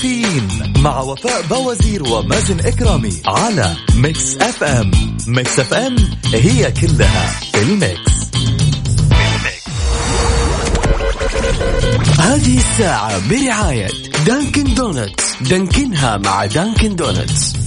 كافيين مع وفاء بوازير ومازن إكرامي على Mix FM Mix FM هي كلها في ال Mix. هذه الساعة برعاية Dunkin' Donuts. Dunkin ها مع Dunkin' Donuts.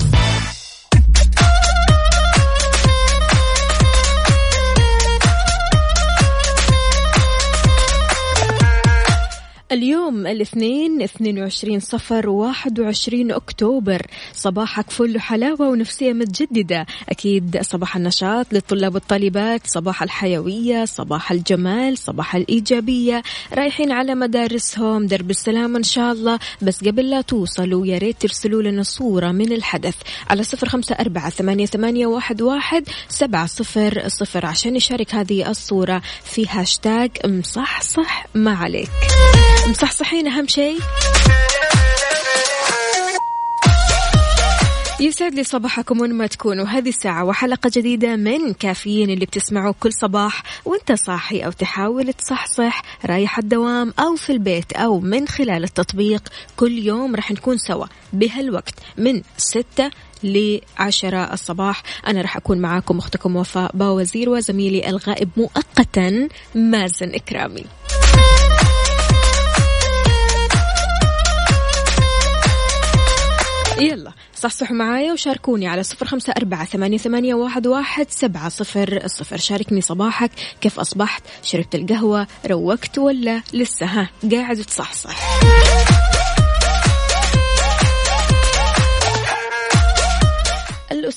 اليوم الاثنين 22 صفر 21 أكتوبر. صباحك فل حلاوة ونفسية متجددة. أكيد صباح النشاط للطلاب والطالبات صباح الحيوية صباح الجمال صباح الإيجابية. رايحين على مدارسهم درب السلام إن شاء الله. بس قبل لا توصلوا يا ريت ترسلوا لنا صورة من الحدث على صفر خمسة أربعة ثمانية, ثمانية واحد, واحد سبعة صفر صفر عشان نشارك هذه الصورة في هاشتاج مصحصح ما عليك. مصحصحين أهم شيء؟ يسعد لي صباحكم وين ما تكونوا. هذه الساعة وحلقة جديدة من كافيين اللي بتسمعوه كل صباح وانت صاحي أو تحاول تصحصح رايح الدوام أو في البيت أو من خلال التطبيق. كل يوم راح نكون سوا بهالوقت من ستة لعشرة الصباح. أنا راح أكون معاكم أختكم وفاء باوزير وزميلي الغائب مؤقتا مازن إكرامي. يلا صحصحوا معايا وشاركوني على صفر خمسة أربعة ثمانية, ثمانية واحد, واحد سبعة صفر الصفر شاركني صباحك كيف أصبحت؟ شربت القهوة؟ روقت ولا لسه؟ ها قاعد تصحصح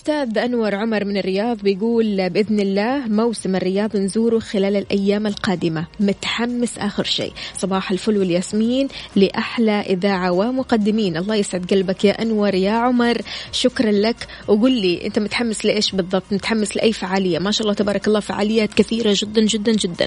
الأستاذ أنور عمر من الرياض بيقول بإذن الله موسم الرياض نزوره خلال الأيام القادمة. متحمس آخر شيء. صباح الفل والياسمين لأحلى إذاعة ومقدمين. الله يسعد قلبك يا أنور يا عمر. شكرا لك. وقل لي أنت متحمس لإيش بالضبط؟ متحمس لأي فعالية؟ ما شاء الله تبارك الله فعاليات كثيرة جدا جدا جدا.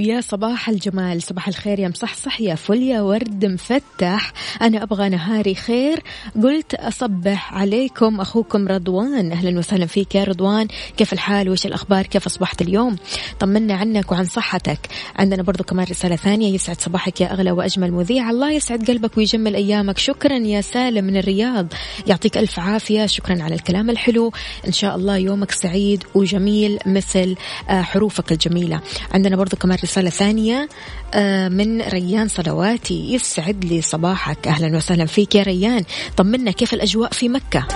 يا صباح الجمال صباح الخير يا مصحصح يا فل يا ورد مفتح. أنا أبغى نهاري خير. قلت أصبح عليكم أخوكم رضوان. أهلا وسهلا فيك يا رضوان. كيف الحال؟ وش الأخبار؟ كيف أصبحت اليوم؟ طمنا عنك وعن صحتك. عندنا برضو كمان رسالة ثانية يسعد صباحك يا أغلى وأجمل مذيع. الله يسعد قلبك ويجمل أيامك. شكرا يا سالم من الرياض. يعطيك ألف عافية. شكرا على الكلام الحلو. إن شاء الله يومك سعيد وجميل مثل آه، حروفك الجميلة. عندنا برضو كمان رسالة ثانية آه، من ريان صلواتي يسعد لي صباحك. أهلا وسهلا فيك يا ريان. طمنا كيف الأجواء في مكة؟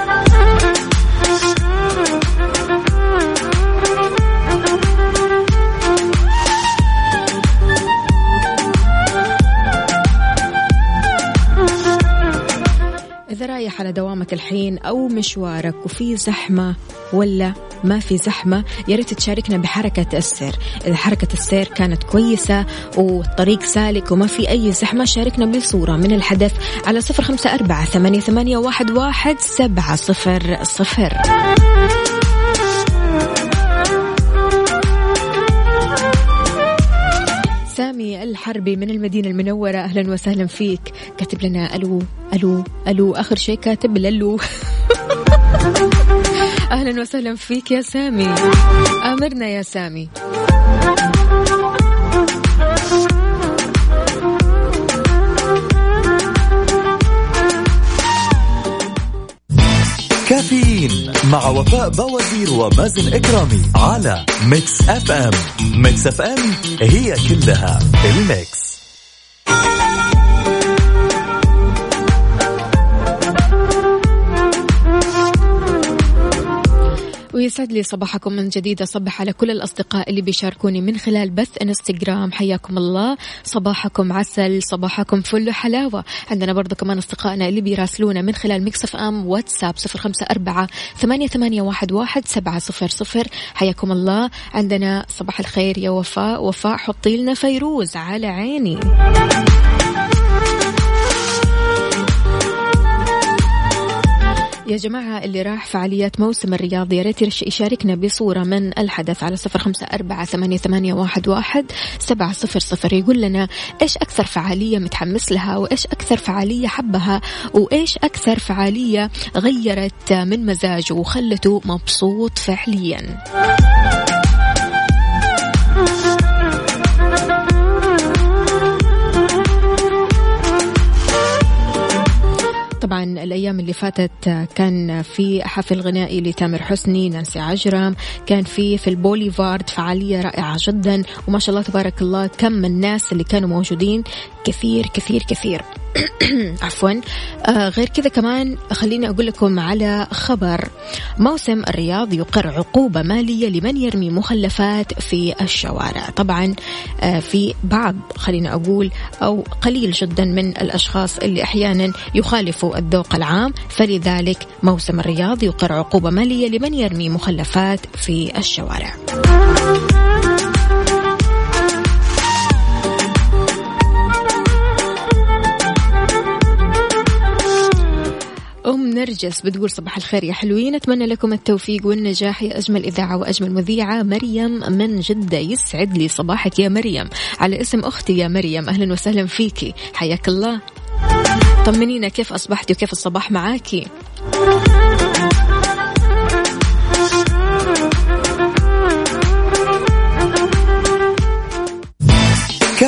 إذا رايح على دوامك الحين أو مشوارك وفي زحمة ولا ما في زحمة يا ريت تشاركنا بحركة السير. إذا حركة السير كانت كويسة والطريق سالك وما في أي زحمة شاركنا بصورة من الحدث على صفر خمسة أربعة ثمانية, ثمانية واحد, واحد سبعة صفر صفر. سامي الحربي من المدينة المنورة أهلا وسهلا فيك. كاتب لنا ألو ألو ألو آخر شيء كاتب للو. أهلا وسهلا فيك يا سامي. أمرنا يا سامي. كافيين مع وفاء بوازير ومازن إكرامي على Mix FM. Mix FM هي كلها ال Mix. ويسعد لي صباحكم من جديد. أصبح على كل الأصدقاء اللي بيشاركوني من خلال بث إنستغرام. حياكم الله. صباحكم عسل صباحكم فل حلاوة عندنا برضو كمان أصدقائنا اللي بيراسلونا من خلال Mix FM واتساب صفر خمسة أربعة ثمانية, ثمانية واحد, واحد سبعة صفر صفر. حياكم الله. عندنا صباح الخير يا وفاء. وفاء حطي لنا فيروز على عيني. يا جماعة اللي راح فعاليات موسم الرياض يا ريت يشاركنا بصورة من الحدث على صفر خمسة أربعة ثمانية, ثمانية واحد, واحد سبعة صفر صفر. يقول لنا إيش أكثر فعالية متحمس لها؟ وإيش أكثر فعالية حبها؟ وإيش أكثر فعالية غيرت من مزاجه وخلته مبسوط فعليا؟ طبعا الأيام اللي فاتت كان في حفل غنائي لتامر حسني نانسي عجرم كان في في البوليفارد فعالية رائعة جدا وما شاء الله تبارك الله كم الناس اللي كانوا موجودين. كثير كثير كثير. عفوا. آه غير كذا كمان خليني أقول لكم على خبر. موسم الرياض يقر عقوبة مالية لمن يرمي مخلفات في الشوارع. طبعا آه في بعض خليني أقول أو قليل جدا من الأشخاص اللي أحيانا يخالفوا الذوق العام. فلذلك موسم الرياض يقر عقوبة مالية لمن يرمي مخلفات في الشوارع. أم نرجس بتقول صباح الخير يا حلوين. أتمنى لكم التوفيق والنجاح يا أجمل إذاعة وأجمل مذيعة. مريم من جدة يسعد لي صباحك يا مريم. على اسم أختي يا مريم أهلا وسهلا فيكي حياك الله. طمنينا كيف أصبحتي وكيف الصباح معاكي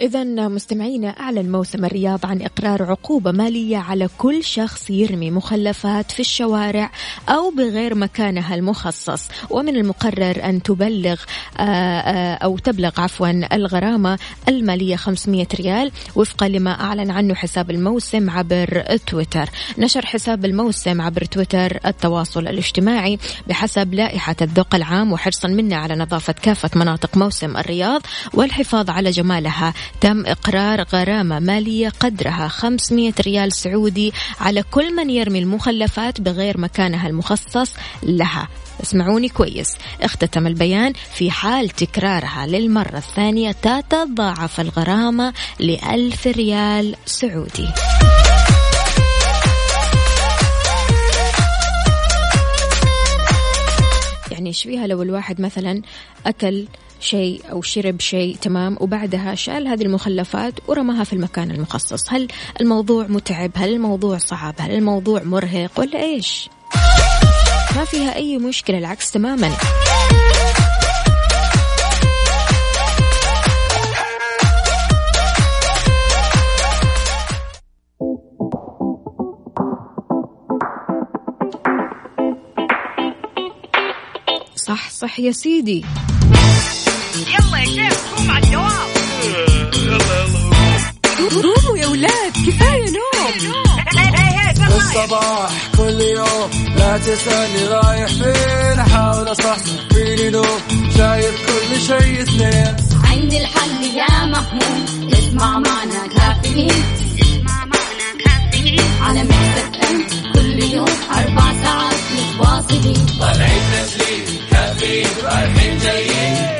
إذا مستمعينا أعلن موسم الرياض عن إقرار عقوبة مالية على كل شخص يرمي مخلفات في الشوارع أو بغير مكانها المخصص. ومن المقرر أن تبلغ آه، آه، أو تبلغ عفوا الغرامة المالية 500 ريال وفقا لما أعلن عنه حساب الموسم عبر تويتر. نشر حساب الموسم عبر تويتر التواصل الاجتماعي بحسب لائحة الذوق العام وحرصا منا على نظافة كافة مناطق موسم الرياض والحفاظ على جمالها تم إقرار غرامة مالية قدرها 500 ريال سعودي على كل من يرمي المخلفات بغير مكانها المخصص لها. اسمعوني كويس. اختتم البيان في حال تكرارها للمرة الثانية تتضاعف الغرامة لألف ريال سعودي. يعني إيش فيها لو الواحد مثلا أكل شيء أو شرب شيء تمام؟ وبعدها شال هذه المخلفات ورماها في المكان المخصص. هل الموضوع متعب؟ هل الموضوع صعب؟ هل الموضوع مرهق ولا إيش؟ ما فيها أي مشكلة العكس تماما. صح صح يا سيدي. يا شيخ قوم على الدوام قوموا يا ولاد كفاية نوم. الصباح كل يوم لا تسألني رايح فين أحاول أصحصح فيني لو شايف كل شيء اثنين. عندي الحل يا محمود اسمع معنا كافيين. اسمع معنا كافيين. على مكتب كل يوم أربع ساعات متواصلين. طالعين تسليم كافيين رايحين جايين.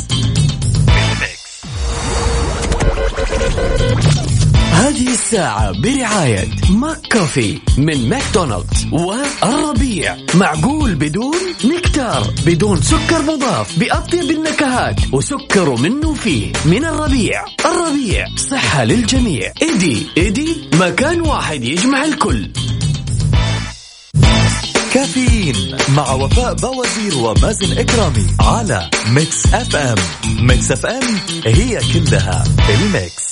هذه الساعة برعاية McCoffee من ماكدونالدز والربيع. معقول بدون نكتار بدون سكر مضاف بأطيب النكهات وسكر منه فيه من الربيع. الربيع صحة للجميع. إيدي إيدي مكان واحد يجمع الكل. كافيين مع وفاء بوازير ومازن إكرامي على Mix FM. Mix FM هي كلها ال Mix.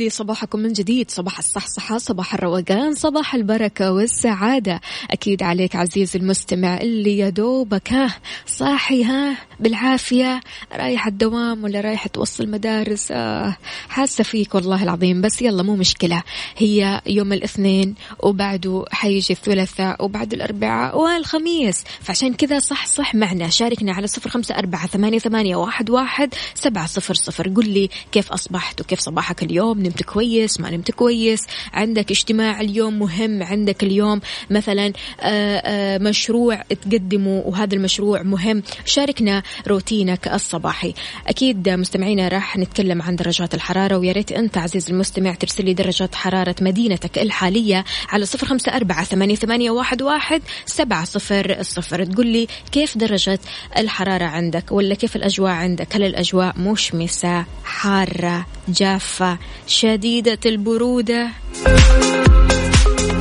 لي صباحكم من جديد. صباح الصحصحة صباح الروقان صباح البركة والسعادة. أكيد عليك عزيزي المستمع اللي يا دوبك ها صاحي ها بالعافية. رايح الدوام ولا رايح توصل مدارس؟ آه حاسة فيك والله العظيم بس يلا مو مشكلة. هي يوم الاثنين وبعده حيجي الثلاثاء وبعد الأربعاء والخميس. فعشان كذا صح صح معنا. شاركنا على صفر خمسة أربعة ثمانية, ثمانية واحد, واحد سبعة صفر صفر. قل لي كيف أصبحت وكيف صباحك اليوم اليوم؟ نمت كويس ما نمت كويس عندك اجتماع اليوم مهم عندك اليوم مثلا آه، آه، مشروع تقدمه وهذا المشروع مهم. شاركنا روتينك الصباحي. أكيد مستمعينا راح نتكلم عن درجات الحرارة ويا ريت أنت عزيز المستمع ترسل لي درجة حرارة مدينتك الحالية على صفر خمسة أربعة ثمانية, واحد, سبعة صفر صفر. تقول لي كيف درجة الحرارة عندك؟ ولا كيف الأجواء عندك؟ هل الأجواء مشمسة حارة جافة شديدة البرودة.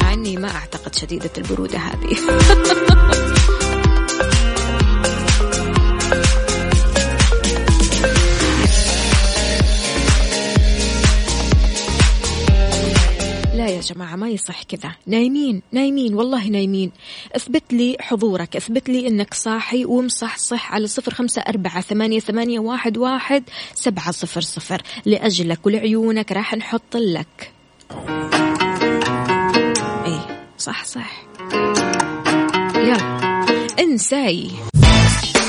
مع أني ما أعتقد شديدة البرودة هذه. يا جماعة ما يصح كذا. نايمين نايمين والله نايمين. اثبت لي حضورك اثبت لي إنك صاحي ومصحصح على صفر خمسة أربعة ثمانية, ثمانية واحد, واحد سبعة صفر صفر. لأجلك ولعيونك راح نحط لك. إيه صح صح. يلا انساي.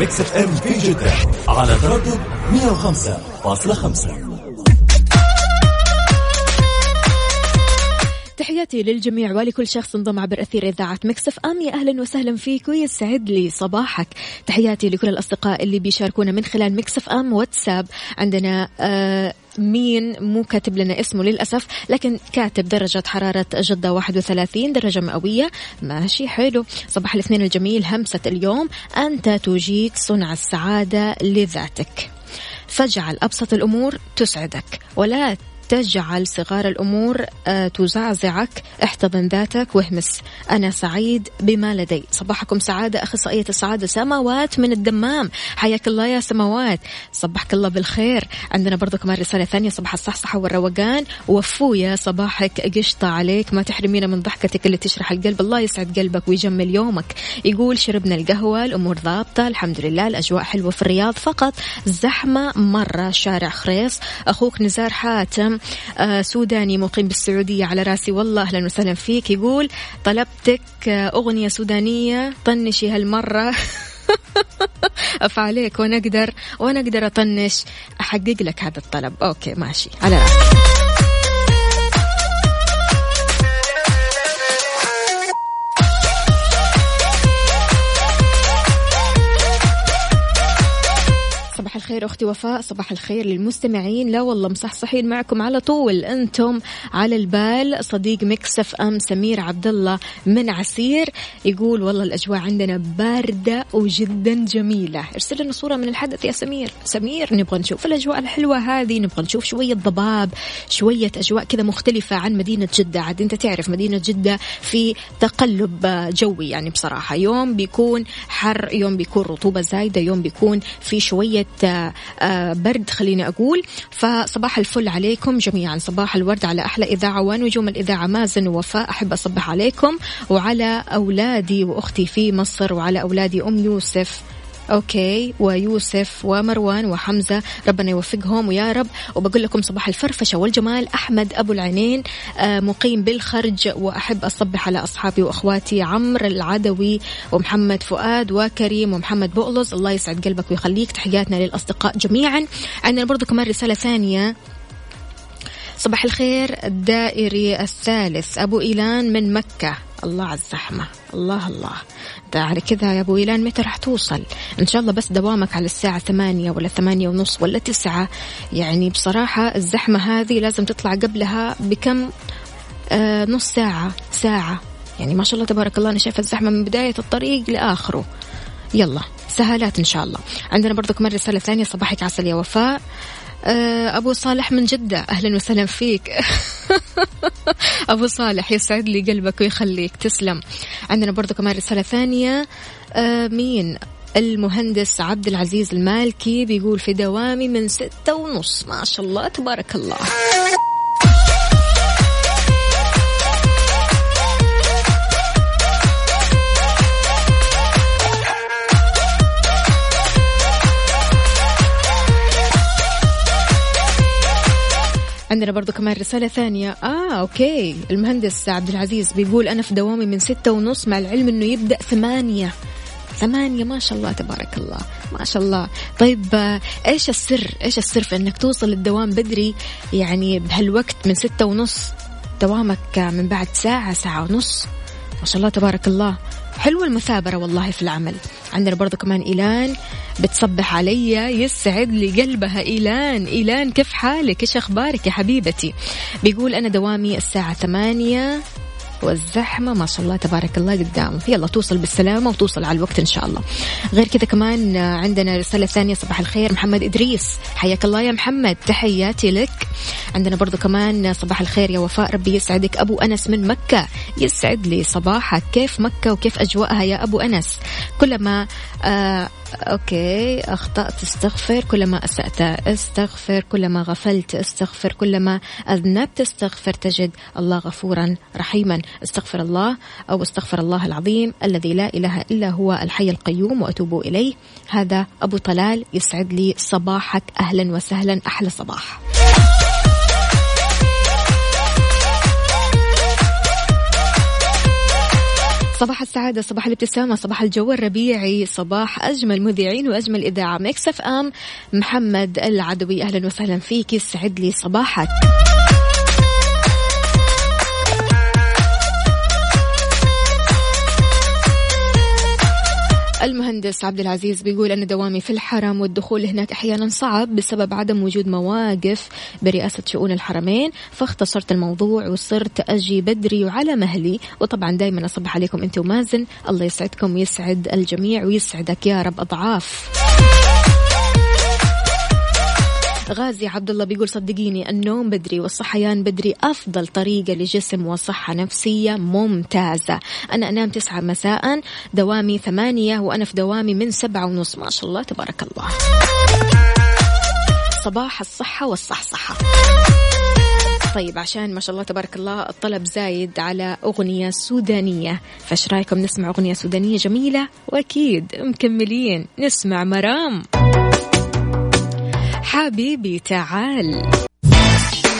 Mix FM في جدة على تردد 105.5 تحياتي للجميع ولكل شخص انضم عبر أثير إذاعة Mix FM. يا أهلا وسهلا فيك ويسعد لي صباحك. تحياتي لكل الأصدقاء اللي بيشاركونا من خلال Mix FM واتساب. عندنا آه مين مو كاتب لنا اسمه للأسف لكن كاتب درجة حرارة جدة 31 درجة مئوية. ماشي حلو. صباح الاثنين الجميل همسة اليوم. أنت تجيد صنع السعادة لذاتك. فاجعل أبسط الأمور تسعدك. ولا تجعل صغار الأمور آه، تزعزعك احتضن ذاتك واهمس. أنا سعيد بما لدي. صباحكم سعادة أخصائية السعادة سماوات من الدمام. حياك الله يا سماوات. صبحك الله بالخير. عندنا برضو كمان رسالة ثانية صباح الصحصحة والروقان. وفو يا صباحك قشطة عليك. ما تحرمينا من ضحكتك اللي تشرح القلب. الله يسعد قلبك ويجمل يومك. يقول شربنا القهوة الأمور ضابطة. الحمد لله الأجواء حلوة في الرياض فقط. زحمة مرة شارع خريص. أخوك نزار حاتم سوداني مقيم بالسعودية على راسي. والله أهلا وسهلا فيك. يقول طلبتك آه أغنية سودانية طنشي هالمرة. افعليك وأنا أقدر وأنا أقدر أطنش. أحقق لك هذا الطلب. أوكي ماشي. على راسي الخير أختي وفاء صباح الخير للمستمعين. لا والله مصحصحين معكم على طول. أنتم على البال. صديق مكسف أم سمير عبد الله من عسير يقول والله الأجواء عندنا باردة وجدا جميلة. ارسل لنا صورة من الحدث يا سمير. سمير نبغى نشوف الأجواء الحلوة هذه نبغى نشوف شوية ضباب شوية أجواء كذا مختلفة عن مدينة جدة. عاد أنت تعرف مدينة جدة في تقلب جوي يعني بصراحة. يوم بيكون حر يوم بيكون رطوبة زايدة يوم بيكون في شوية آه، برد خليني أقول. فصباح الفل عليكم جميعا. صباح الورد على أحلى إذاعة ونجوم الإذاعة. مازن ووفاء أحب أصبح عليكم. وعلى أولادي وأختي في مصر وعلى أولادي أم يوسف. أوكي ويوسف ومروان وحمزة ربنا يوفقهم. ويا رب وبقول لكم صباح الفرفشه والجمال أحمد أبو العينين آه، مقيم بالخرج وأحب أصبح على أصحابي وأخواتي عمرو العدوي ومحمد فؤاد وكريم ومحمد بؤلص الله يسعد قلبك ويخليك. تحياتنا للأصدقاء جميعا. عندنا برضو كمان رسالة ثانية. صباح الخير الدائري الثالث أبو إيلان من مكة. الله على الزحمة. الله الله. ده على كذا يا أبو إيلان متى راح توصل؟ إن شاء الله بس دوامك على الساعة ثمانية ولا ثمانية ونص ولا تسعة. يعني بصراحة الزحمة هذه لازم تطلع قبلها بكم آه نص ساعة ساعة. يعني ما شاء الله تبارك الله أنا شايفة الزحمة من بداية الطريق لآخره. يلا سهالات إن شاء الله. عندنا برضو كمان رسالة ثانية. صباحك عسل يا وفاء. آه، أبو صالح من جدة. أهلا وسهلا فيك. أبو صالح يسعد لي قلبك ويخليك. تسلم. عندنا برضو كمان رسالة ثانية. آه، مين؟ المهندس عبد العزيز المالكي بيقول في دوامي من ستة ونص. ما شاء الله تبارك الله. عندنا برضو كمان رسالة ثانية. آه أوكي. المهندس عبد العزيز بيقول أنا في دوامي من ستة ونص مع العلم أنه يبدأ ثمانية. ثمانية ما شاء الله تبارك الله. ما شاء الله. طيب آه، إيش السر؟ إيش السر في إنك توصل الدوام بدري؟ يعني بهالوقت من ستة ونص دوامك من بعد ساعة ساعة ونص. ما شاء الله تبارك الله. حلوة المثابرة والله في العمل. عندنا برضو كمان إيلان بتصبح علي يسعد لي قلبها. إيلان إيلان كيف حالك؟ إيش أخبارك يا حبيبتي؟ بيقول أنا دوامي الساعة ثمانية والزحمة. ما شاء الله تبارك الله قدام. يلا توصل بالسلامة وتوصل على الوقت إن شاء الله. غير كذا كمان عندنا رسالة ثانية صباح الخير. محمد إدريس حياك الله يا محمد. تحياتي لك. عندنا برضو كمان صباح الخير يا وفاء. ربي يسعدك. أبو أنس من مكة يسعد لي صباحك. كيف مكة وكيف أجواءها يا أبو أنس؟ كلما آه أوكي أخطأت استغفر كلما أسأت استغفر كلما غفلت استغفر كلما أذنبت استغفر تجد الله غفورا رحيما. استغفر الله أو استغفر الله العظيم الذي لا إله إلا هو الحي القيوم وأتوب إليه. هذا أبو طلال يسعد لي صباحك. أهلا وسهلا. أحلى صباح. صباح السعادة صباح الابتسامة صباح الجو الربيعي صباح أجمل مذيعين وأجمل إذاعة. مكسف أم محمد العدوي أهلا وسهلا فيك يسعد لي صباحك. المهندس عبد العزيز بيقول أن دوامي في الحرم والدخول هناك أحيانا صعب بسبب عدم وجود مواقف برئاسة شؤون الحرمين فاختصرت الموضوع وصرت أجي بدري وعلى مهلي. وطبعا دايما أصبح عليكم أنت ومازن. الله يسعدكم ويسعد الجميع ويسعدك يا رب أضعاف. غازي عبد الله بيقول صدقيني النوم بدري والصحيان بدري أفضل طريقة لجسم وصحة نفسية ممتازة. أنا أنام تسعة مساء دوامي ثمانية وأنا في دوامي من سبعة ونص. ما شاء الله تبارك الله. صباح الصحة والصحصحة. طيب عشان ما شاء الله تبارك الله الطلب زايد على أغنية سودانية. فايش رأيكم نسمع أغنية سودانية جميلة؟ وأكيد مكملين. نسمع مرام. حبيبي تعال.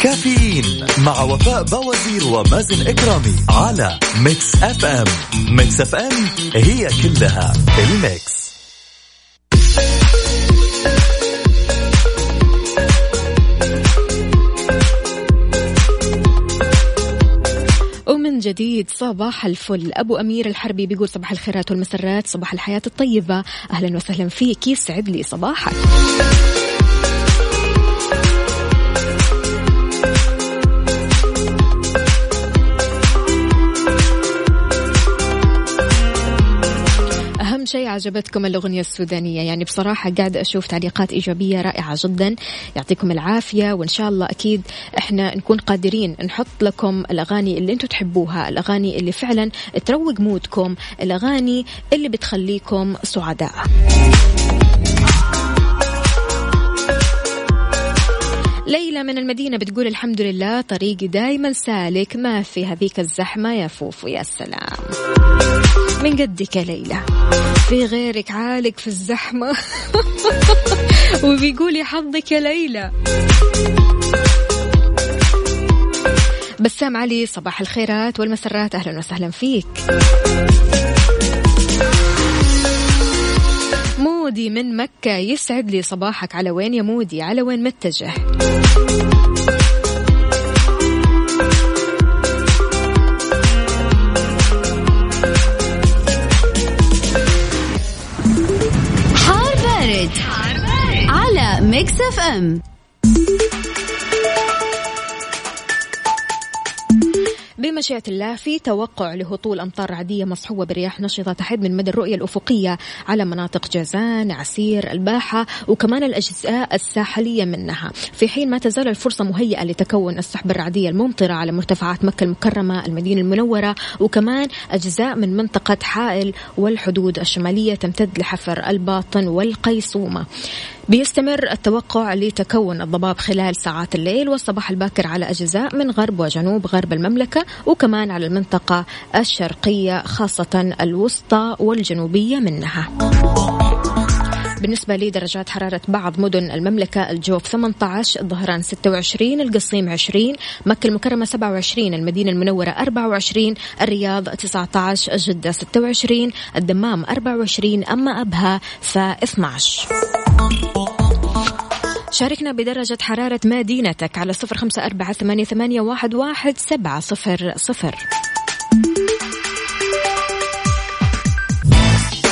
كافيين مع وفاء بوازير ومازن إكرامي على Mix FM. Mix FM هي كلها ال Mix. ومن جديد صباح الفل. أبو أمير الحربي بيقول صباح الخيرات والمسرات صباح الحياة الطيبة. أهلا وسهلا فيك يسعد لي صباحك. شيء عجبتكم الأغنية السودانية؟ يعني بصراحة قاعدة أشوف تعليقات إيجابية رائعة جدا. يعطيكم العافية وإن شاء الله أكيد إحنا نكون قادرين نحط لكم الأغاني اللي أنتم تحبوها الأغاني اللي فعلا تروق مودكم الأغاني اللي بتخليكم سعداء. ليلى من المدينة بتقول الحمد لله طريقي دايما سالك ما في هذيك الزحمة يا فوفو يا سلام. من قدك يا ليلى؟ في غيرك عالق في الزحمة؟ وبيقول يا حظك يا ليلى. بسام علي صباح الخيرات والمسرات. أهلا وسهلا فيك. مودي من مكة يسعد لي صباحك. على وين يا مودي؟ على وين متجه؟ Mix FM. بمشيئة الله في توقع لهطول أمطار عادية مصحوبة برياح نشطة تحد من مدى الرؤية الأفقية على مناطق جازان عسير الباحة وكمان الأجزاء الساحلية منها. في حين ما تزال الفرصة مهيئة لتكون السحب الرعدية الممطرة على مرتفعات مكة المكرمة المدينة المنورة وكمان أجزاء من منطقة حائل والحدود الشمالية تمتد لحفر الباطن والقيصومة. بيستمر التوقع لتكون الضباب خلال ساعات الليل والصباح الباكر على أجزاء من غرب وجنوب غرب المملكة وكمان على المنطقة الشرقية خاصة الوسطى والجنوبية منها. بالنسبة لدرجات حرارة بعض مدن المملكة الجوف 18 الظهران 26 القصيم 20 مكة المكرمة 27 المدينة المنورة 24 الرياض 19 جدة 26 الدمام 24 أما أبها ف 12 شاركنا بدرجة حرارة مدينتك على صفر خمسة أربعة ثمانية, واحد سبعة صفر صفر.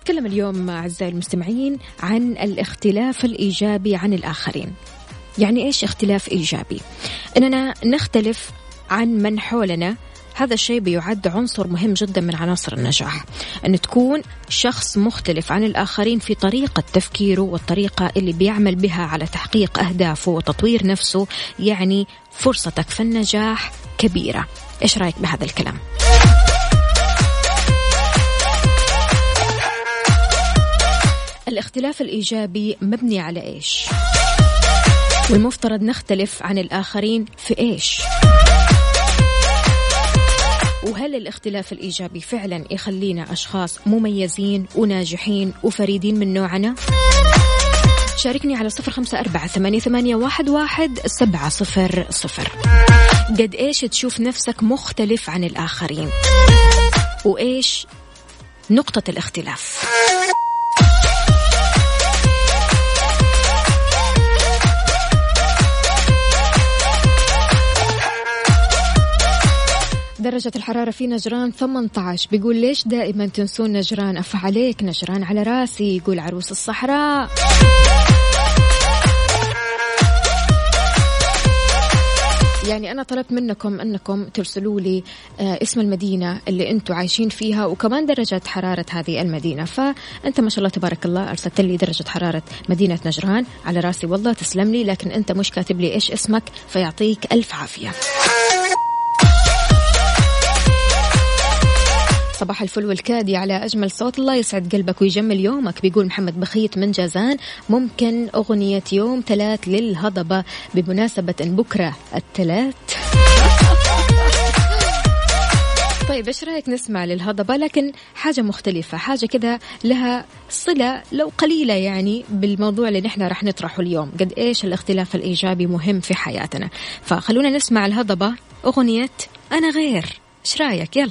نتكلم اليوم أعزائي المستمعين عن الاختلاف الإيجابي عن الآخرين يعني إيش اختلاف إيجابي؟ إننا نختلف عن من حولنا هذا الشيء بيعد عنصر مهم جدا من عناصر النجاح أن تكون شخص مختلف عن الآخرين في طريقة تفكيره والطريقة اللي بيعمل بها على تحقيق أهدافه وتطوير نفسه يعني فرصتك في النجاح كبيرة إيش رأيك بهذا الكلام؟ الاختلاف الإيجابي مبني على إيش؟ والمفترض نختلف عن الآخرين في إيش؟ وهل الاختلاف الإيجابي فعلا يخلينا أشخاص مميزين وناجحين وفريدين من نوعنا؟ شاركني على صفر خمسة أربعة ثمانية, ثمانية واحد, واحد سبعة صفر صفر قد إيش تشوف نفسك مختلف عن الآخرين وإيش نقطة الاختلاف درجة الحرارة في نجران 18 بيقول ليش دائما تنسون نجران؟ أف عليك نجران على راسي يقول عروس الصحراء. يعني أنا طلبت منكم أنكم ترسلوا لي آه، اسم المدينة اللي أنتم عايشين فيها وكمان درجة حرارة هذه المدينة. فأنت ما شاء الله تبارك الله أرسلت لي درجة حرارة مدينة نجران على راسي. والله تسلم لي لكن أنت مش كاتب لي إيش اسمك فيعطيك ألف عافية. صباح الفل والكادي على أجمل صوت. الله يسعد قلبك ويجمل يومك. بيقول محمد بخيت من جازان. ممكن أغنية يوم ثلاث للهضبة بمناسبة أن بكرة الثلاث. طيب إيش رأيك نسمع للهضبة؟ لكن حاجة مختلفة حاجة كذا لها صلة لو قليلة يعني بالموضوع اللي نحن راح نطرحه اليوم. قد إيش الاختلاف الإيجابي مهم في حياتنا؟ فخلونا نسمع الهضبة أغنية أنا غير. إيش رأيك؟ يلا.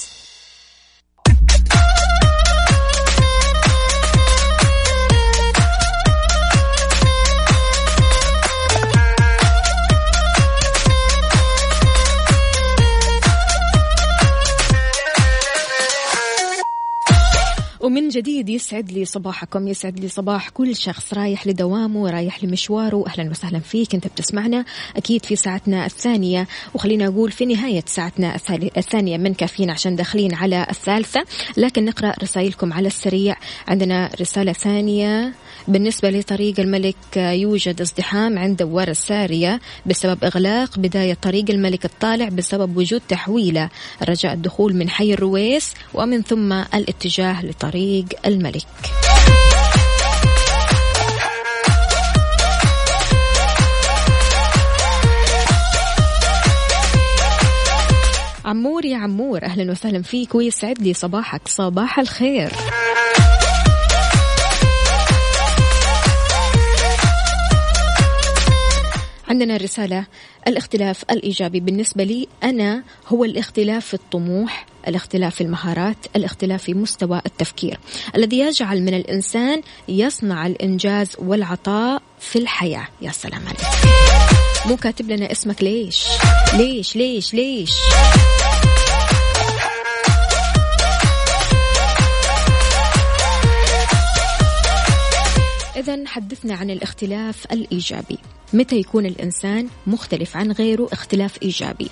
جديد يسعد لي صباحكم يسعد لي صباح كل شخص رايح لدوامه رايح لمشواره. أهلا وسهلا فيك أنت بتسمعنا أكيد في ساعتنا الثانية. وخلينا أقول في نهاية ساعتنا الثانية من كافيين عشان داخلين على الثالثة. لكن نقرأ رسائلكم على السريع. عندنا رسالة ثانية بالنسبة لطريق الملك يوجد ازدحام عند دوار السارية بسبب إغلاق بداية طريق الملك الطالع بسبب وجود تحويلة. رجاء الدخول من حي الرويس ومن ثم الاتجاه لطريق الملك. عمور يا عمور أهلا وسهلا فيك ويسعد لي صباحك صباح الخير. عندنا رسالة الاختلاف الإيجابي بالنسبة لي أنا هو الاختلاف في الطموح الاختلاف في المهارات الاختلاف في مستوى التفكير. الذي يجعل من الإنسان يصنع الإنجاز والعطاء في الحياة. يا سلام عليك. مو كاتب لنا اسمك ليش؟ ليش ليش ليش؟ إذا حدثنا عن الاختلاف الإيجابي. متى يكون الإنسان مختلف عن غيره؟ اختلاف إيجابي.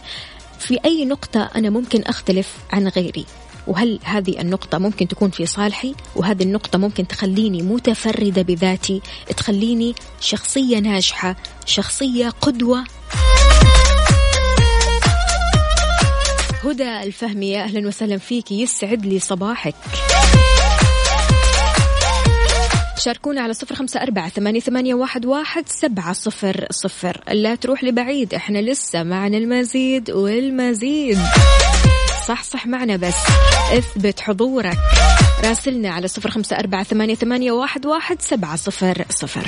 في أي نقطة أنا ممكن أختلف عن غيري؟ وهل هذه النقطة ممكن تكون في صالحي؟ وهذه النقطة ممكن تخليني متفردة بذاتي تخليني شخصية ناجحة شخصية قدوة. هدى الفهمي يا أهلا وسهلا فيك. يسعد لي صباحك. شاركونا على صفر خمسة أربعة ثمانية, ثمانية واحد, واحد سبعة صفر صفر. لا تروح لبعيد إحنا لسه معنا المزيد والمزيد. صح صح معنا بس. اثبت حضورك. راسلنا على صفر خمسة أربعة ثمانية, ثمانية واحد, واحد سبعة صفر صفر.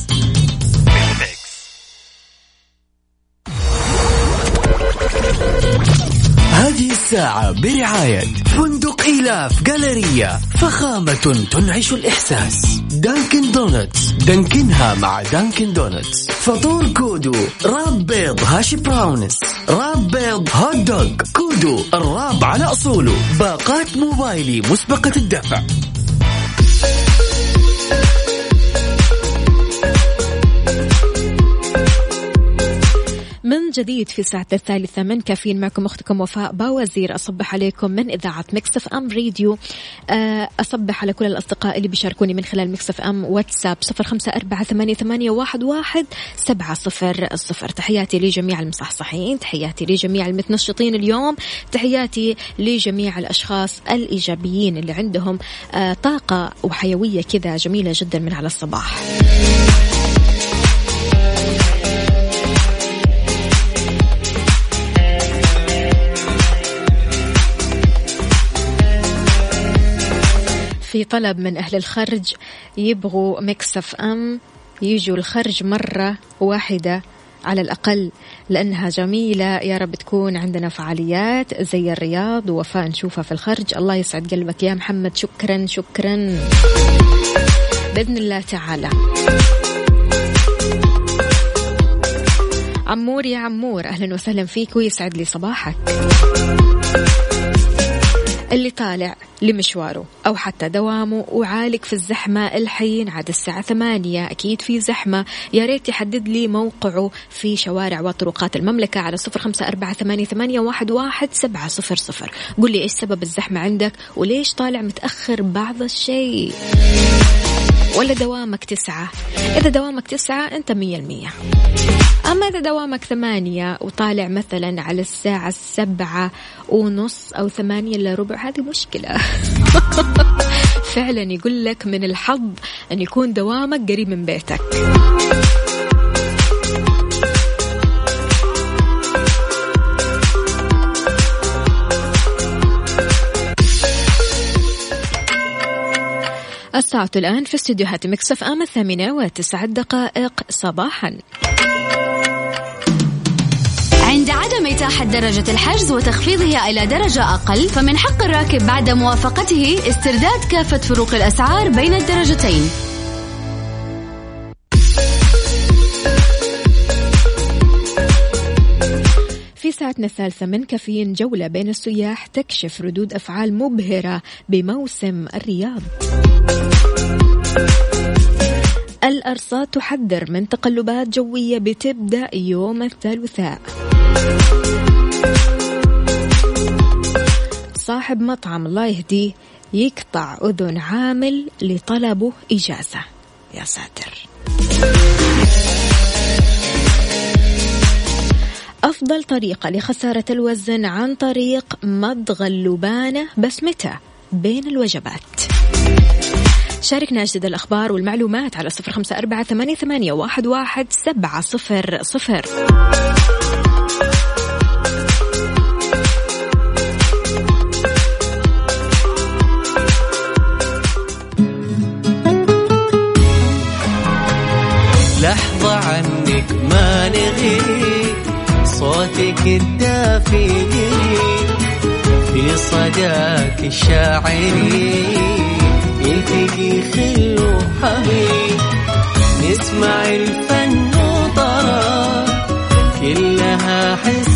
الساعة برعاية فندق إيلاف Galleria فخامة تنعش الإحساس. Dunkin' Donuts دانكنها مع Dunkin' Donuts. فطور كودو wrap بيض hash browns. wrap بيض hot dog كودو ال wrap على أصوله. باقات موبايلي مسبقة الدفع. جديد في ساعة الثالثة. من كافيين معكم أختكم وفاء باوزير. أصبح عليكم من إذاعة Mix FM radio أصبح على كل الأصدقاء اللي بيشاركوني من خلال Mix FM واتساب صفر خمسة أربعة ثمانية واحد سبعة صفر الصفر تحياتي لجميع المصحصحين تحياتي لجميع المتنشطين اليوم تحياتي لجميع الأشخاص الإيجابيين اللي عندهم آه، طاقة وحيوية كذا جميلة جدا من على الصباح. في طلب من أهل الخرج. يبغوا مكسف أم يجوا الخرج مرة واحدة على الأقل لأنها جميلة. يا رب تكون عندنا فعاليات زي الرياض ووفاء نشوفها في الخرج. الله يسعد قلبك يا محمد. شكرا شكرا. بإذن الله تعالى. عمور يا عمور أهلا وسهلا فيك ويسعد لي صباحك. اللي طالع لمشواره أو حتى دوامه وعالق في الزحمة الحين عاد الساعة ثمانية. أكيد في زحمة. يا ريت يحدد لي موقعه في شوارع وطرقات المملكة على صفر خمسة أربعة ثمانية, واحد, واحد سبعة صفر صفر. قل لي إيش سبب الزحمة عندك وليش طالع متأخر بعض الشيء؟ ولا دوامك تسعة. إذا دوامك تسعة أنت مية المية. أما إذا دوامك ثمانية وطالع مثلا على الساعة السبعة ونص أو ثمانية إلا ربع هذه مشكلة. فعلا يقول لك من الحظ أن يكون دوامك قريب من بيتك. الساعة الآن في استديوهات مكسف آم الثامنة وتسع دقائق صباحا. إتاحة درجة الحجز وتخفيضها إلى درجة أقل فمن حق الراكب بعد موافقته استرداد كافة فروق الأسعار بين الدرجتين. في ساعتنا الثالثة من كافيين جولة بين السياح تكشف ردود أفعال مبهرة بموسم الرياض. الأرصاد تحذر من تقلبات جوية بتبدأ يوم الثلاثاء صاحب مطعم الله يهديه يقطع أذن عامل لطلبه إجازة. يا ساتر. أفضل طريقة لخسارة الوزن عن طريق مضغ اللبانة بس متى؟ بين الوجبات. شاركنا أجدد الأخبار والمعلومات على صفر خمسة أربعة ثمانية, واحد سبعة صفر صفر. ما نغيب صوتك الدافي في صداك الشاعرين يلتقي خل وحبيب نسمع الفن وطرب كلها حس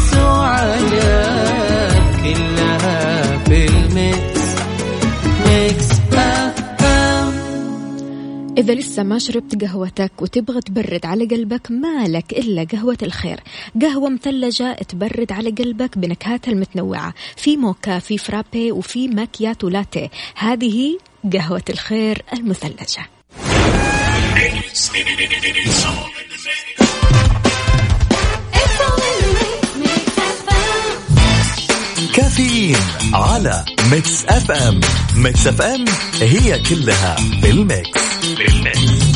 إذا لسه ما شربت قهوتك وتبغى تبرد على قلبك مالك إلا قهوة الخير. قهوة مثلجة تبرد على قلبك بنكهاتها المتنوعة. في موكا في فرابي وفي ماكياتو لاتيه هذه قهوة الخير المثلجة. كافيين على ميكس أف أم. ميكس أف أم هي كلها بالميكس. بالميكس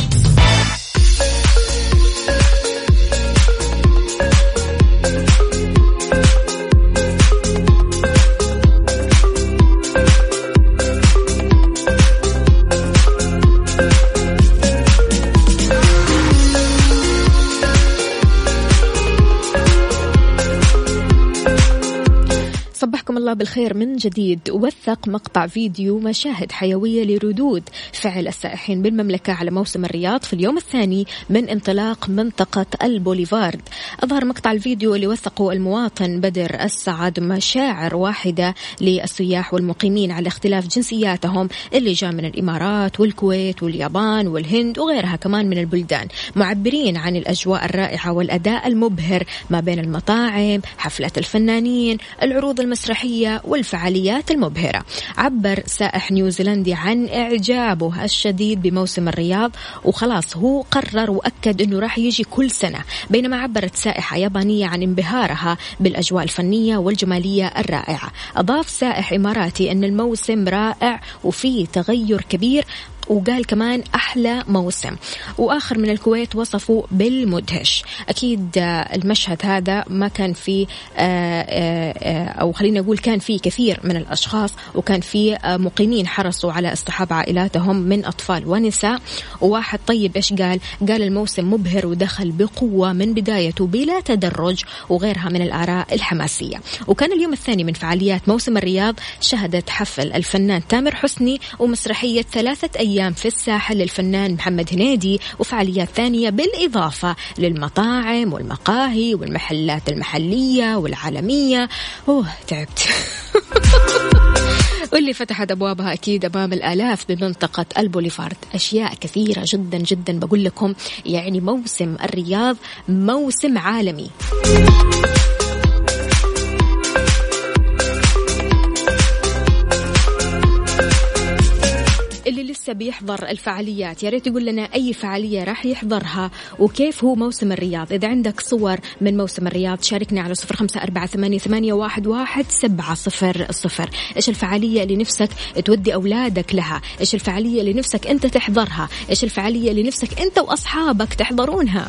الله بالخير من جديد. وثق مقطع فيديو مشاهد حيوية لردود. فعل السائحين بالمملكة على موسم الرياض في اليوم الثاني من انطلاق منطقة البوليفارد. أظهر مقطع الفيديو اللي وثقه المواطن بدر السعد مشاعر واحدة للسياح والمقيمين على اختلاف جنسياتهم اللي جاء من الإمارات والكويت واليابان والهند وغيرها كمان من البلدان. معبرين عن الأجواء الرائعة والأداء المبهر ما بين المطاعم حفلات الفنانين العروض المسرحية والفعاليات المبهرة. عبر سائح نيوزيلندي عن إعجابه الشديد بموسم الرياض وخلاص هو قرر وأكد أنه راح يجي كل سنة. بينما عبرت سائحة يابانية عن انبهارها بالأجواء الفنية والجمالية الرائعة. أضاف سائح إماراتي أن الموسم رائع وفيه تغير كبير وقال كمان أحلى موسم. وآخر من الكويت وصفوا بالمدهش. أكيد المشهد هذا ما كان فيه آه، آه، آه، أو خلينا نقول كان فيه كثير من الأشخاص وكان فيه مقيمين حرصوا على اصطحاب عائلاتهم من أطفال ونساء. وواحد طيب إيش قال؟ قال الموسم مبهر ودخل بقوة من بدايته بلا تدرج وغيرها من الآراء الحماسية. وكان اليوم الثاني من فعاليات موسم الرياض شهدت حفل الفنان تامر حسني ومسرحية ثلاثة أيام أيام في الساحل للفنان محمد هنيدي وفعاليات ثانية بالإضافة للمطاعم والمقاهي والمحلات المحلية والعالمية. أوه تعبت. واللي فتحت أبوابها أكيد أمام الآلاف بمنطقة البوليفارد. أشياء كثيرة جدا جدا بقول لكم يعني موسم الرياض موسم عالمي. اللي لسه بيحضر الفعاليات. يا ريت يقول لنا أي فعالية راح يحضرها وكيف هو موسم الرياض. إذا عندك صور من موسم الرياض شاركنا على صفر خمسة أربعة ثمانية, واحد سبعة صفر صفر. إيش الفعالية اللي نفسك تودي أولادك لها؟ إيش الفعالية اللي نفسك أنت تحضرها؟ إيش الفعالية اللي نفسك أنت وأصحابك تحضرونها؟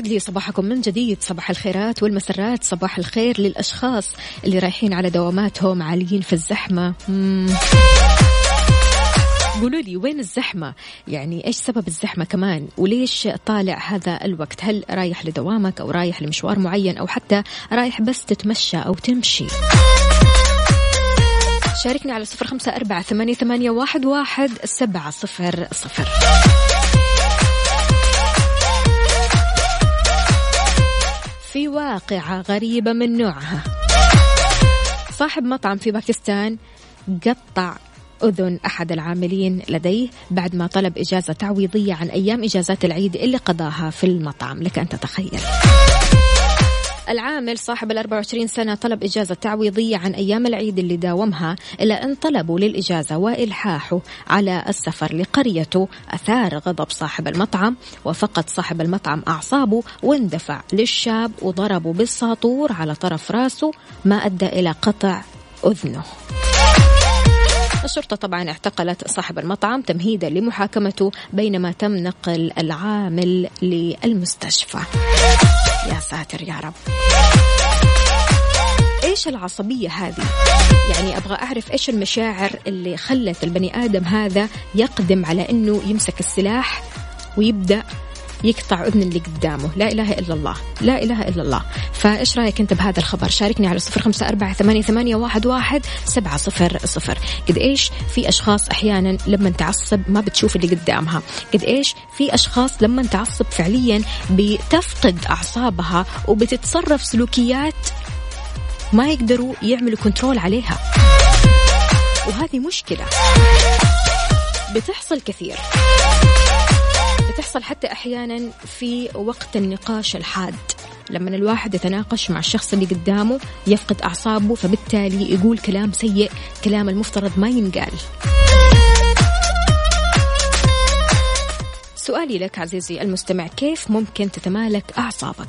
ويسعد لي صباحكم من جديد. صباح الخيرات والمسرات صباح الخير للأشخاص اللي رايحين على دواماتهم عاليين في الزحمة. قولوا لي وين الزحمة؟ يعني إيش سبب الزحمة كمان؟ وليش طالع هذا الوقت؟ هل رايح لدوامك أو رايح لمشوار معين أو حتى رايح بس تتمشى أو تمشي؟ شاركني على صفر خمسة أربعة ثمانية, ثمانية واحد, واحد سبعة صفر صفر. في واقعة غريبة من نوعها. صاحب مطعم في باكستان قطع أذن أحد العاملين لديه بعد ما طلب إجازة تعويضية عن أيام إجازات العيد اللي قضاها في المطعم. لك أن تتخيل. العامل صاحب ال 24 سنة طلب إجازة تعويضية عن أيام العيد اللي داومها إلا أن طلبوا للإجازة وإلحاحه على السفر لقريته أثار غضب صاحب المطعم وفقد صاحب المطعم أعصابه واندفع للشاب وضربه بالساطور على طرف راسه ما أدى إلى قطع أذنه. الشرطة طبعا اعتقلت صاحب المطعم تمهيدا لمحاكمته بينما تم نقل العامل للمستشفى. يا ساتر يا رب. إيش العصبية هذه؟ يعني أبغى أعرف إيش المشاعر اللي خلت البني آدم هذا يقدم على إنه يمسك السلاح ويبدأ يقطع اذن اللي قدامه. لا إله إلا الله. لا إله إلا الله. فإيش رأيك أنت بهذا الخبر؟ شاركني على صفر خمسة أربعة ثمانية, ثمانية واحد, واحد سبعة صفر صفر. قد إيش في أشخاص أحيانا لما تعصب ما بتشوف اللي قدامها. قد إيش في أشخاص لما تعصب فعليا بتفقد أعصابها وبتتصرف سلوكيات ما يقدروا يعملوا كنترول عليها. وهذه مشكلة. بتحصل كثير. بتحصل حتى أحيانا في وقت النقاش الحاد لما الواحد يتناقش مع الشخص اللي قدامه يفقد أعصابه فبالتالي يقول كلام سيء كلام المفترض ما ينقال سؤالي لك عزيزي المستمع كيف ممكن تتمالك أعصابك؟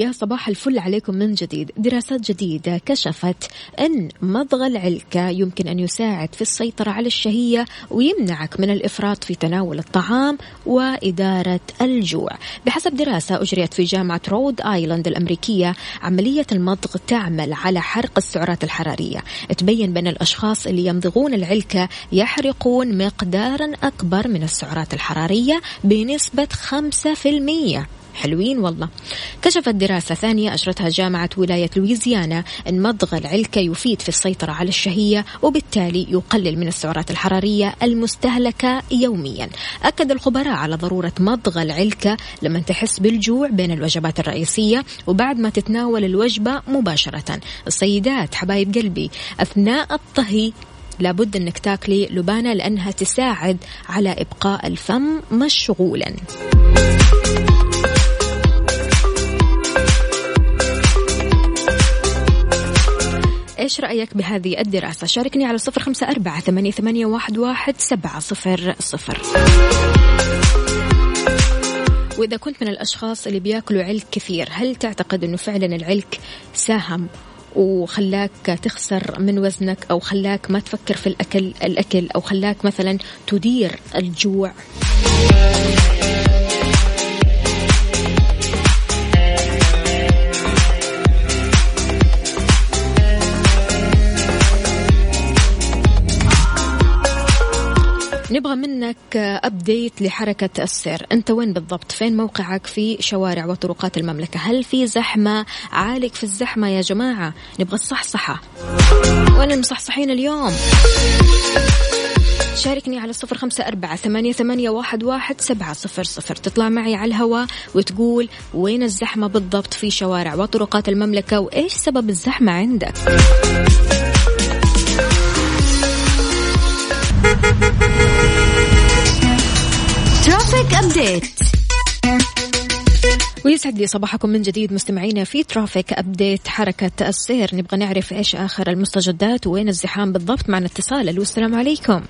ويا صباح الفل عليكم من جديد. دراسات جديدة كشفت أن مضغ العلكة يمكن أن يساعد في السيطرة على الشهية ويمنعك من الإفراط في تناول الطعام وإدارة الجوع. بحسب دراسة أجريت في جامعة رود آيلاند الأمريكية عملية المضغ تعمل على حرق السعرات الحرارية. تبين بأن الأشخاص اللي يمضغون العلكة يحرقون مقدارا أكبر من السعرات الحرارية بنسبة 5% حلوين والله. كشفت دراسة ثانية أجرتها جامعة ولاية لويزيانا أن مضغ العلكة يفيد في السيطرة على الشهية وبالتالي يقلل من السعرات الحرارية المستهلكة يوميا. أكد الخبراء على ضرورة مضغ العلكة لما تحس بالجوع بين الوجبات الرئيسية وبعد ما تتناول الوجبة مباشرة. السيدات حبايب قلبي أثناء الطهي لابد أنك تاكلي لبانة لأنها تساعد على إبقاء الفم مشغولا. إيش رأيك بهذه الدراسة؟ شاركني على صفر خمسة أربعة ثمانية, واحد سبعة صفر صفر. وإذا كنت من الأشخاص اللي بيأكلوا علك كثير هل تعتقد أنه فعلا العلك ساهم وخلاك تخسر من وزنك أو خلاك ما تفكر في الأكل الأكل أو خلاك مثلا تدير الجوع؟ نبغى منك أبديت لحركة السير. أنت وين بالضبط؟ فين موقعك في شوارع وطرقات المملكة؟ هل في زحمة؟ عالق في الزحمة يا جماعة. نبغى الصحصحة. وين المصحصحين اليوم؟ شاركني على صفر خمسة أربعة ثمانية, ثمانية واحد, واحد سبعة صفر صفر. تطلع معي على الهواء وتقول وين الزحمة بالضبط في شوارع وطرقات المملكة؟ وإيش سبب الزحمة عندك؟ update ويسعد لي صباحكم من جديد مستمعينا في traffic update حركة السير نبغى نعرف إيش آخر المستجدات وين الزحام بالضبط معنا اتصال ألو السلام عليكم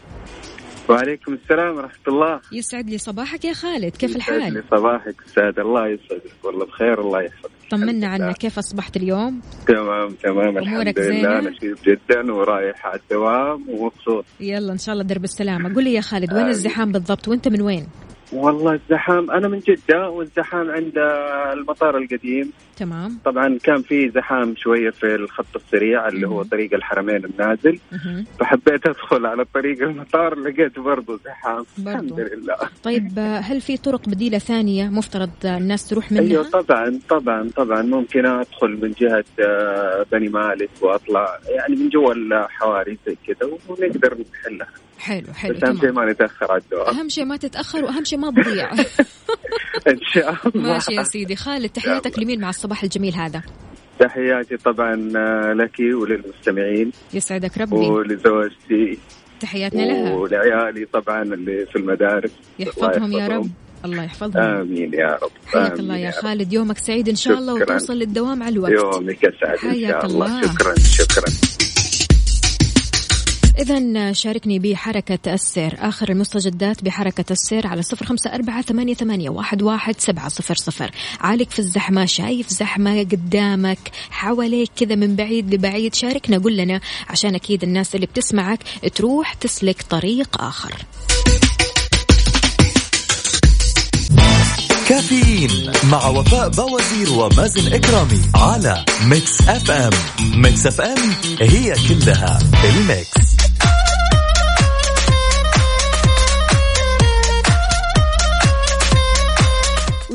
وعليكم السلام ورحمة الله يسعد لي صباحك يا خالد كيف يسعد لي الحال؟ صباحك أستاذ الله يسعدك والله بخير الله يحفظك طمنا. عنك كيف أصبحت اليوم؟ تمام تمام الحمد لله زينة؟ نشيط جدا ورايح على الدوام ومبسوط يلا إن شاء الله درب السلامة قول لي يا خالد وين آمين. الزحام بالضبط وأنت من وين؟ والله الزحام أنا من جدة والزحام عند المطار القديم. تمام. طبعا كان في زحام شوية في الخط السريع اللي هو. طريق الحرمين النازل. فحبيت أدخل على طريق المطار لقيت برضو زحام. برضو. الحمد لله. طيب هل في طرق بديلة ثانية مفترض الناس تروح منها؟ أيوه طبعا طبعا طبعا. ممكن أدخل من جهة آه، بني مالك وأطلع يعني من جوا الحواري زي كذا ونقدر نحلها. حلو حلو بس أهم شيء ما نتأخر على الدوام. أهم شيء ما تتأخر وأهم شيء ما تضيع. إن شاء الله ماشي يا سيدي. خالد تحياتك لمين مع الصباح. الجميل هذا. تحياتي طبعا آه، لك وللمستمعين. يسعدك ربي. ولزوجتي. تحياتنا لها. ولعيالي طبعا اللي في المدارس. يحفظهم الله يا رب. الله يحفظهم. آمين يا رب. حياك الله يا رب. خالد. يومك سعيد إن شاء الله شكراً. وتوصل للدوام على الوقت. يومك اسعد إن شاء الله. الله. شكرا شكرا. إذا شاركني بحركة السير. آخر المستجدات بحركة السير على صفر خمسة أربعة ثمانية, ثمانية واحد, واحد سبعة صفر صفر. عالق في الزحمة شايف زحمة قدامك حواليك كذا من بعيد لبعيد. شاركنا قول لنا عشان أكيد الناس اللي بتسمعك تروح تسلك طريق آخر. كافيين مع وفاء بوازير ومازن إكرامي على Mix FM. Mix FM هي كلها ال mix.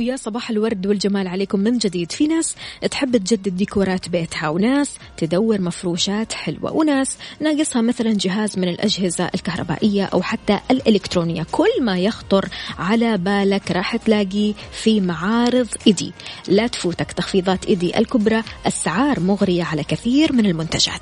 ويا صباح الورد والجمال عليكم من جديد. في ناس تحب تجدد ديكورات بيتها وناس تدور مفروشات حلوة وناس ناقصها مثلا جهاز من الأجهزة الكهربائية أو حتى الإلكترونية. كل ما يخطر على بالك راح تلاقيه في معارض إيدي. لا تفوتك تخفيضات إيدي الكبرى أسعار مغرية على كثير من المنتجات.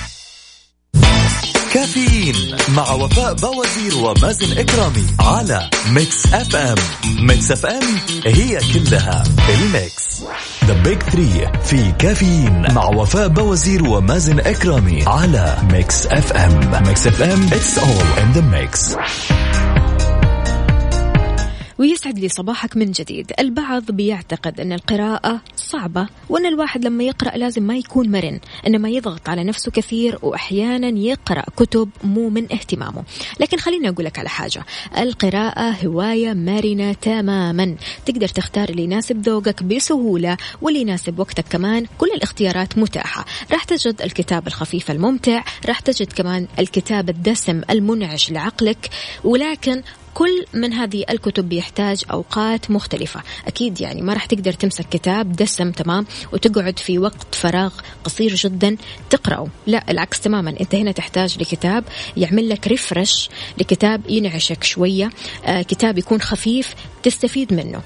كافيين مع وفاء بوازير ومازن إكرامي على Mix FM Mix FM هي كلها ال mix. the big three في كافيين مع وفاء بوازير ومازن إكرامي على Mix FM Mix FM it's all in the mix ويسعد لي صباحك من جديد. البعض بيعتقد أن القراءة صعبة وأن الواحد لما يقرأ لازم ما يكون مرن إنما يضغط على نفسه كثير وأحيانا يقرأ كتب مو من اهتمامه. لكن خليني أقول لك على حاجة القراءة هواية مرنة تماما. تقدر تختار اللي يناسب ذوقك بسهولة واللي يناسب وقتك كمان. كل الاختيارات متاحة. راح تجد الكتاب الخفيف الممتع راح تجد كمان الكتاب الدسم المنعش لعقلك. ولكن كل من هذه الكتب بيحتاج أوقات مختلفة. أكيد يعني ما راح تقدر تمسك كتاب دسم تمام وتقعد في وقت فراغ قصير جدا تقرأه. لا العكس تماما. أنت هنا تحتاج لكتاب يعمل لك ريفرش لكتاب ينعشك شوية آه كتاب يكون خفيف تستفيد منه.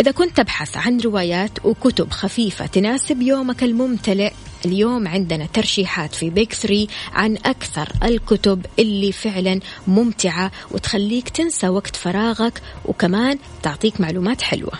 إذا كنت تبحث عن روايات وكتب خفيفة تناسب يومك الممتلئ اليوم عندنا ترشيحات في بيك ثري عن أكثر الكتب اللي فعلا ممتعة وتخليك تنسى وقت فراغك وكمان تعطيك معلومات حلوة.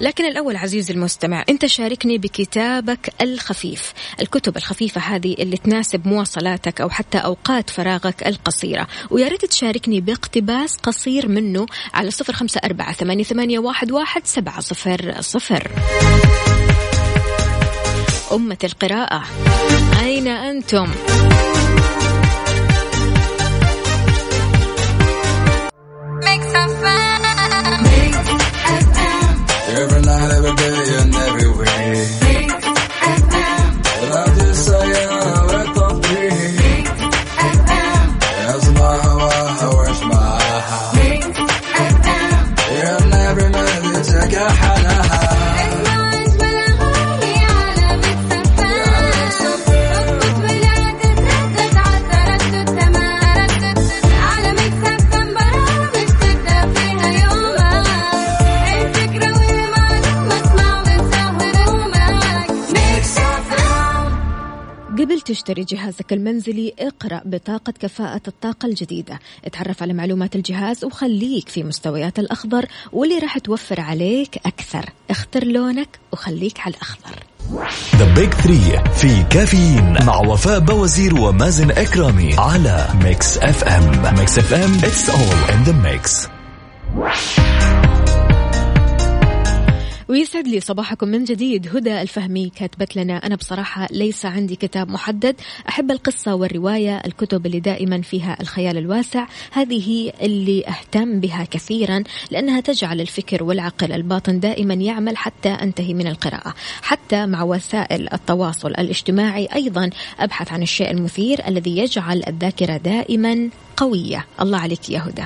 لكن الأول عزيزي المستمع أنت شاركني بكتابك الخفيف الكتب الخفيفة هذه اللي تناسب مواصلاتك أو حتى أوقات فراغك القصيرة ويا ريت تشاركني باقتباس قصير منه على صفر خمسة أربعة ثمانية, واحد, سبعة صفر صفر أمة القراءة أين أنتم؟ Every night, every day, and تشتري جهازك المنزلي اقرأ بطاقة كفاءة الطاقة الجديدة. اتعرف على معلومات الجهاز وخليك في مستويات الأخضر واللي راح توفر عليك أكثر. اختر لونك وخليك على الأخضر. The Big Three في كافيين مع وفاء بوازير ومازن إكرامي على Mix FM Mix FM it's all in the mix ويسعد لي صباحكم من جديد. هدى الفهمي كاتبت لنا أنا بصراحة ليس عندي كتاب محدد. أحب القصة والرواية الكتب اللي دائما فيها الخيال الواسع. هذه اللي أهتم بها كثيرا لأنها تجعل الفكر والعقل الباطن دائما يعمل حتى أنتهي من القراءة. حتى مع وسائل التواصل الاجتماعي أيضا أبحث عن الشيء المثير الذي يجعل الذاكرة دائما قوية. الله عليك يا هدى.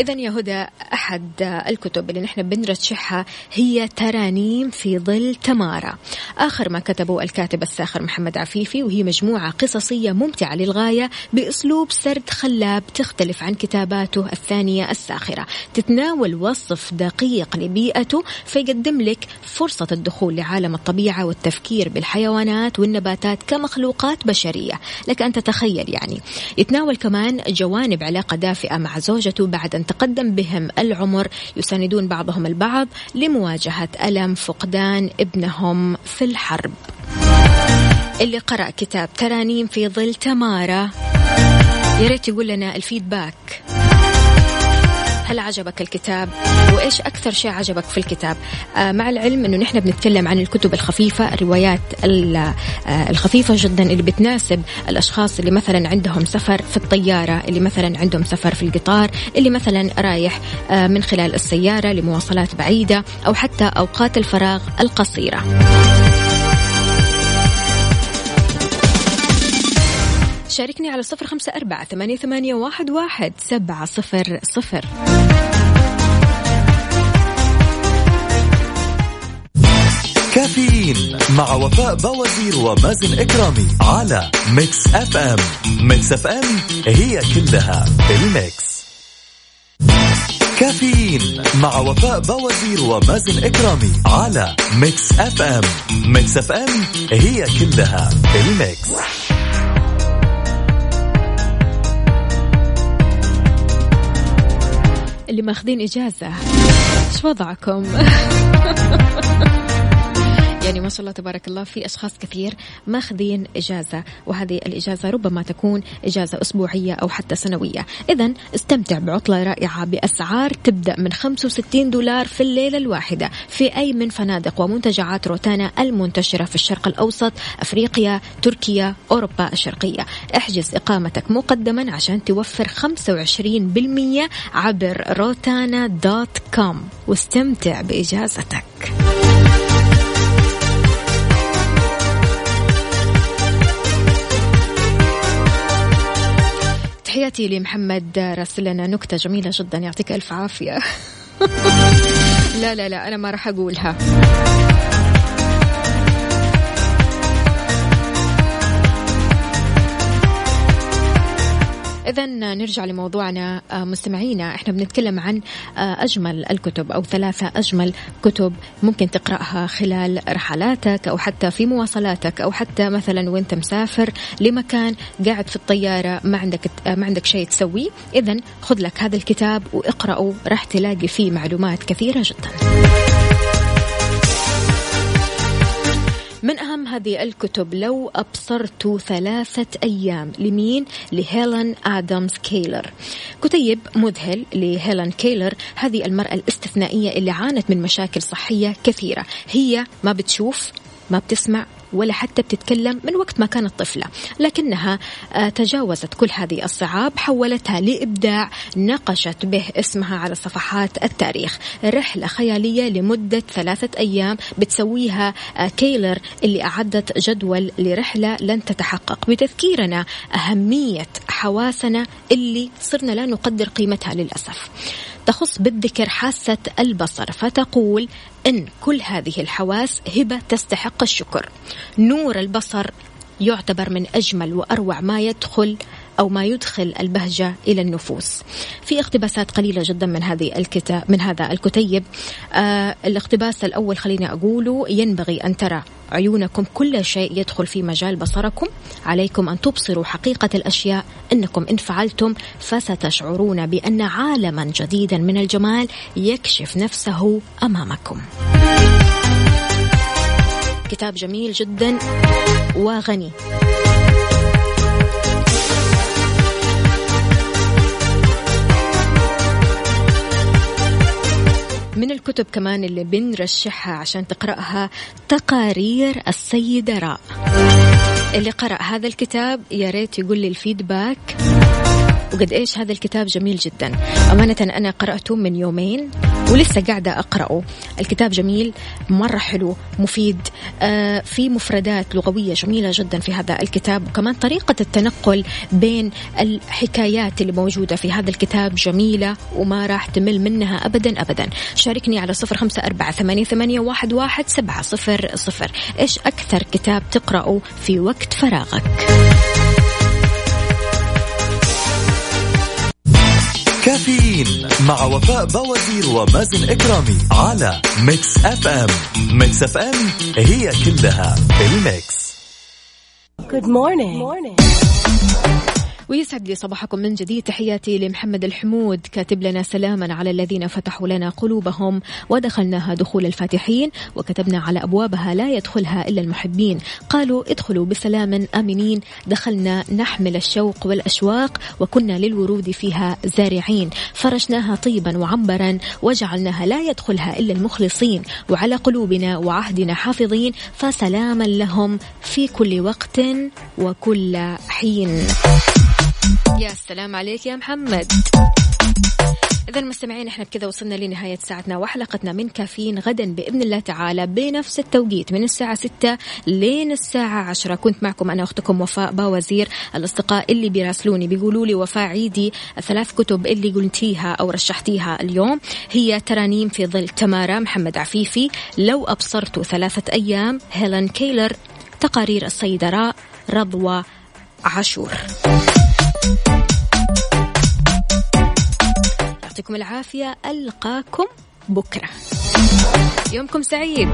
إذا يا هدى أحد الكتب اللي نحن بنرشحها هي ترانيم في ظل تمارا. آخر ما كتبه الكاتب الساخر محمد عفيفي وهي مجموعة قصصية ممتعة للغاية بأسلوب سرد خلاب تختلف عن كتاباته الثانية الساخرة. تتناول وصف دقيق لبيئته فيقدم لك فرصة الدخول لعالم الطبيعة والتفكير بالحيوانات والنباتات كمخلوقات بشرية. لك أن تتخيل يعني. يتناول كمان جوانب علاقة دافئة مع زوجته بعد أن تقدم بهم العمر. يساندون بعضهم البعض لمواجهة ألم فقدان ابنهم في الحرب. اللي قرأ كتاب ترانيم في ظل تمارا يا ريت يقول لنا الفيدباك. هل عجبك الكتاب؟ وإيش أكثر شيء عجبك في الكتاب؟ آه مع العلم إنه نحن بنتكلم عن الكتب الخفيفة الروايات آه الخفيفة جدا اللي بتناسب الأشخاص اللي مثلا عندهم سفر في الطيارة اللي مثلا عندهم سفر في القطار اللي مثلا رايح آه من خلال السيارة لمواصلات بعيدة أو حتى أوقات الفراغ القصيرة. شاركني على صفر خمسة أربعة ثمانية, ثمانية واحد, واحد سبعة صفر صفر. كافيين مع وفاء بوازير ومازن إكرامي على Mix FM. Mix FM it's all in the mix. كافيين مع وفاء بوازير ومازن إكرامي على Mix FM. Mix FM it's all in the mix. اللي ماخذين إجازة إيش وضعكم؟ يعني ما شاء الله تبارك الله في أشخاص كثير ماخذين إجازة وهذه الإجازة ربما تكون إجازة أسبوعية أو حتى سنوية. اذا استمتع بعطلة رائعة بأسعار تبدأ من 65 دولار في الليلة الواحدة في أي من فنادق ومنتجعات روتانا المنتشرة في الشرق الأوسط أفريقيا تركيا أوروبا الشرقية. احجز إقامتك مقدما عشان توفر 25% عبر روتانا دوت كوم. واستمتع بإجازتك. تحياتي لمحمد راسل. لنا نكتة جميلة جدا. يعطيك ألف عافية. لا لا لا أنا ما راح أقولها. إذا نرجع لموضوعنا مستمعينا إحنا بنتكلم عن أجمل الكتب أو ثلاثة أجمل كتب ممكن تقرأها خلال رحلاتك أو حتى في مواصلاتك أو حتى مثلا وأنت مسافر لمكان قاعد في الطيارة ما عندك ما عندك شيء تسويه إذا خذ لك هذا الكتاب واقرأه راح تلاقي فيه معلومات كثيرة جدا. من أهم هذه الكتب لو أبصرت ثلاثة أيام لمين؟ لهيلين آدمز كيلر. كتيب مذهل لهيلين كيلر. هذه المرأة الاستثنائية اللي عانت من مشاكل صحية كثيرة. هي ما بتشوف ما بتسمع ولا حتى بتتكلم من وقت ما كانت طفلة. لكنها تجاوزت كل هذه الصعاب حولتها لإبداع نقشت به اسمها على صفحات التاريخ. رحلة خيالية لمدة ثلاثة أيام بتسويها كيلر اللي أعدت جدول لرحلة لن تتحقق. بتذكيرنا أهمية حواسنا اللي صرنا لا نقدر قيمتها للأسف. تخص بالذكر حاسة البصر فتقول إن كل هذه الحواس هبة تستحق الشكر. نور البصر يعتبر من أجمل وأروع ما يدخل أو ما يدخل البهجة إلى النفوس. في اقتباسات قليلة جدا من هذه الكتاب من هذا الكتيب. آه الاقتباس الأول خليني أقوله ينبغي أن ترى عيونكم كل شيء يدخل في مجال بصركم. عليكم أن تبصروا حقيقة الأشياء إنكم إن فعلتم فستشعرون بأن عالما جديدا من الجمال يكشف نفسه أمامكم. كتاب جميل جدا. وغني من الكتب كمان اللي بنرشحها عشان تقرأها تقارير السيدة راء اللي قرأ هذا الكتاب يا ريت يقول لي الفيدباك. وقد إيش هذا الكتاب جميل جدا. أمانة أنا قرأته من يومين ولسه قاعدة أقرأه. الكتاب جميل مرة حلو مفيد آه في مفردات لغوية جميلة جدا في هذا الكتاب. وكمان طريقة التنقل بين الحكايات اللي موجودة في هذا الكتاب جميلة وما راح تمل منها أبدا أبدا. شاركني على صفر خمسة أربعة ثمانية, ثمانية واحد, واحد سبعة صفر صفر. إيش أكثر كتاب تقرأه في وقت فراغك؟ كافيين مع وفاء بوازير ومازن إكرامي على Mix FM Mix FM it's all in the mix Good morning. Good morning. ويسعد لي صباحكم من جديد. تحياتي لمحمد الحمود كاتب لنا سلاما على الذين فتحوا لنا قلوبهم ودخلناها دخول الفاتحين وكتبنا على أبوابها لا يدخلها إلا المحبين. قالوا ادخلوا بسلام آمنين دخلنا نحمل الشوق والأشواق وكنا للورود فيها زارعين. فرشناها طيبا وعنبرا وجعلناها لا يدخلها إلا المخلصين. وعلى قلوبنا وعهدنا حافظين فسلاما لهم في كل وقت وكل حين. يا سلام عليك يا محمد. إذا مستمعين إحنا بكذا وصلنا لنهاية ساعتنا وحلقتنا من كافيين غدا بإذن الله تعالى بنفس التوقيت من الساعة 6 لين الساعة 10 كنت معكم أنا أختكم وفاء باوزير. الأصدقاء اللي بيراسلوني بيقولوا لي وفاء عيدي الثلاث كتب اللي قلتيها أو رشحتيها اليوم. هي ترانيم في ظل تمارا محمد عفيفي لو أبصرت ثلاثة أيام هيلين كيلر تقارير الصيدراء رضوى عاشور. يعطيكم العافية ألقاكم بكرة. يومكم سعيد.